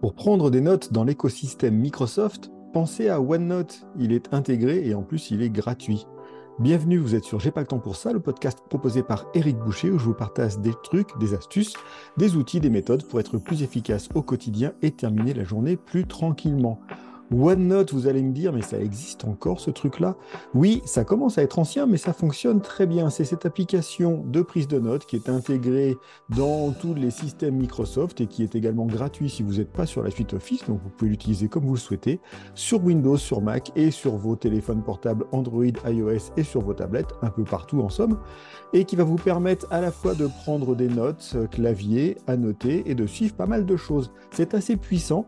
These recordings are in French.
Pour prendre des notes dans l'écosystème Microsoft, pensez à OneNote. Il est intégré et en plus il est gratuit. Bienvenue, vous êtes sur J'ai pas le temps pour ça, le podcast proposé par Eric Boucher où je vous partage des trucs, des astuces, des outils, des méthodes pour être plus efficace au quotidien et terminer la journée plus tranquillement. OneNote, vous allez me dire, mais ça existe encore ce truc-là? Oui, ça commence à être ancien, mais ça fonctionne très bien. C'est cette application de prise de notes qui est intégrée dans tous les systèmes Microsoft et qui est également gratuit si vous n'êtes pas sur la suite Office, donc vous pouvez l'utiliser comme vous le souhaitez, sur Windows, sur Mac et sur vos téléphones portables Android, iOS et sur vos tablettes, un peu partout en somme, et qui va vous permettre à la fois de prendre des notes, euh, clavier, à noter et de suivre pas mal de choses. C'est assez puissant.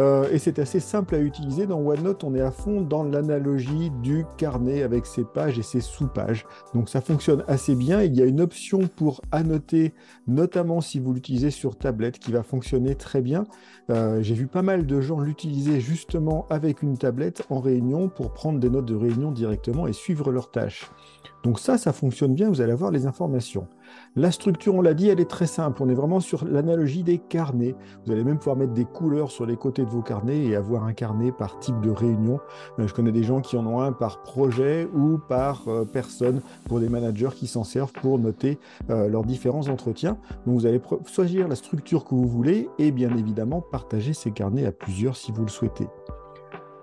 Euh, et c'est assez simple à utiliser. Dans OneNote, on est à fond dans l'analogie du carnet avec ses pages et ses sous-pages. Donc ça fonctionne assez bien. Il y a une option pour annoter, notamment si vous l'utilisez sur tablette, qui va fonctionner très bien. Euh, j'ai vu pas mal de gens l'utiliser justement avec une tablette en réunion pour prendre des notes de réunion directement et suivre leurs tâches. Donc ça, ça fonctionne bien, vous allez avoir les informations. La structure, on l'a dit, elle est très simple. On est vraiment sur l'analogie des carnets. Vous allez même pouvoir mettre des couleurs sur les côtés de vos carnets et avoir un carnet par type de réunion. Euh, je connais des gens qui en ont un par projet ou par euh, personne pour des managers qui s'en servent pour noter euh, leurs différents entretiens. Donc vous allez choisir la structure que vous voulez et bien évidemment partager ces carnets à plusieurs si vous le souhaitez.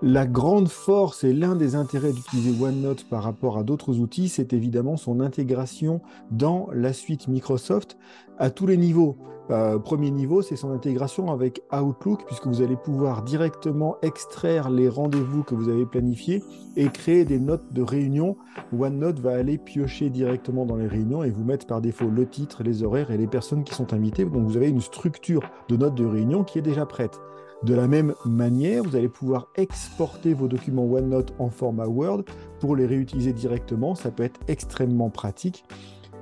La grande force et l'un des intérêts d'utiliser OneNote par rapport à d'autres outils, c'est évidemment son intégration dans la suite Microsoft à tous les niveaux. Euh, premier niveau, c'est son intégration avec Outlook, puisque vous allez pouvoir directement extraire les rendez-vous que vous avez planifiés et créer des notes de réunion. OneNote va aller piocher directement dans les réunions et vous mettre par défaut le titre, les horaires et les personnes qui sont invitées. Donc vous avez une structure de notes de réunion qui est déjà prête. De la même manière, vous allez pouvoir exporter vos documents OneNote en format Word pour les réutiliser directement. Ça peut être extrêmement pratique.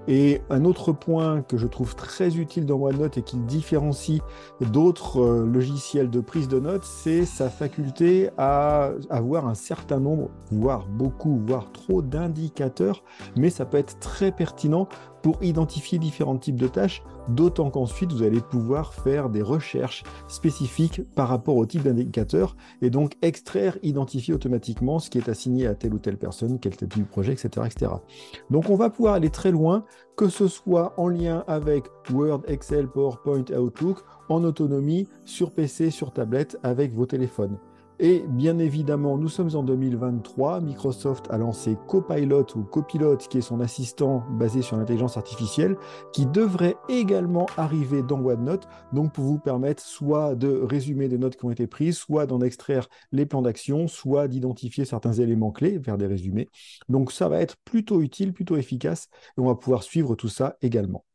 Et un autre point que je trouve très utile dans OneNote et qui différencie d'autres euh, logiciels de prise de notes, c'est sa faculté à avoir un certain nombre, voire beaucoup, voire trop d'indicateurs, mais ça peut être très pertinent pour identifier différents types de tâches, d'autant qu'ensuite vous allez pouvoir faire des recherches spécifiques par rapport au type d'indicateur et donc extraire, identifier automatiquement ce qui est assigné à telle ou telle personne, quel type de projet, etc., etc. Donc on va pouvoir aller très loin, que ce soit en lien avec Word, Excel, PowerPoint, Outlook, en autonomie, sur PC, sur tablette, avec vos téléphones. Et bien évidemment, nous sommes en 2023. Microsoft a lancé Copilot ou Copilot, qui est son assistant basé sur l'intelligence artificielle, qui devrait également arriver dans OneNote, donc pour vous permettre soit de résumer des notes qui ont été prises, soit d'en extraire les plans d'action, soit d'identifier certains éléments clés, vers des résumés. Donc ça va être plutôt utile, plutôt efficace, et on va pouvoir suivre tout ça également.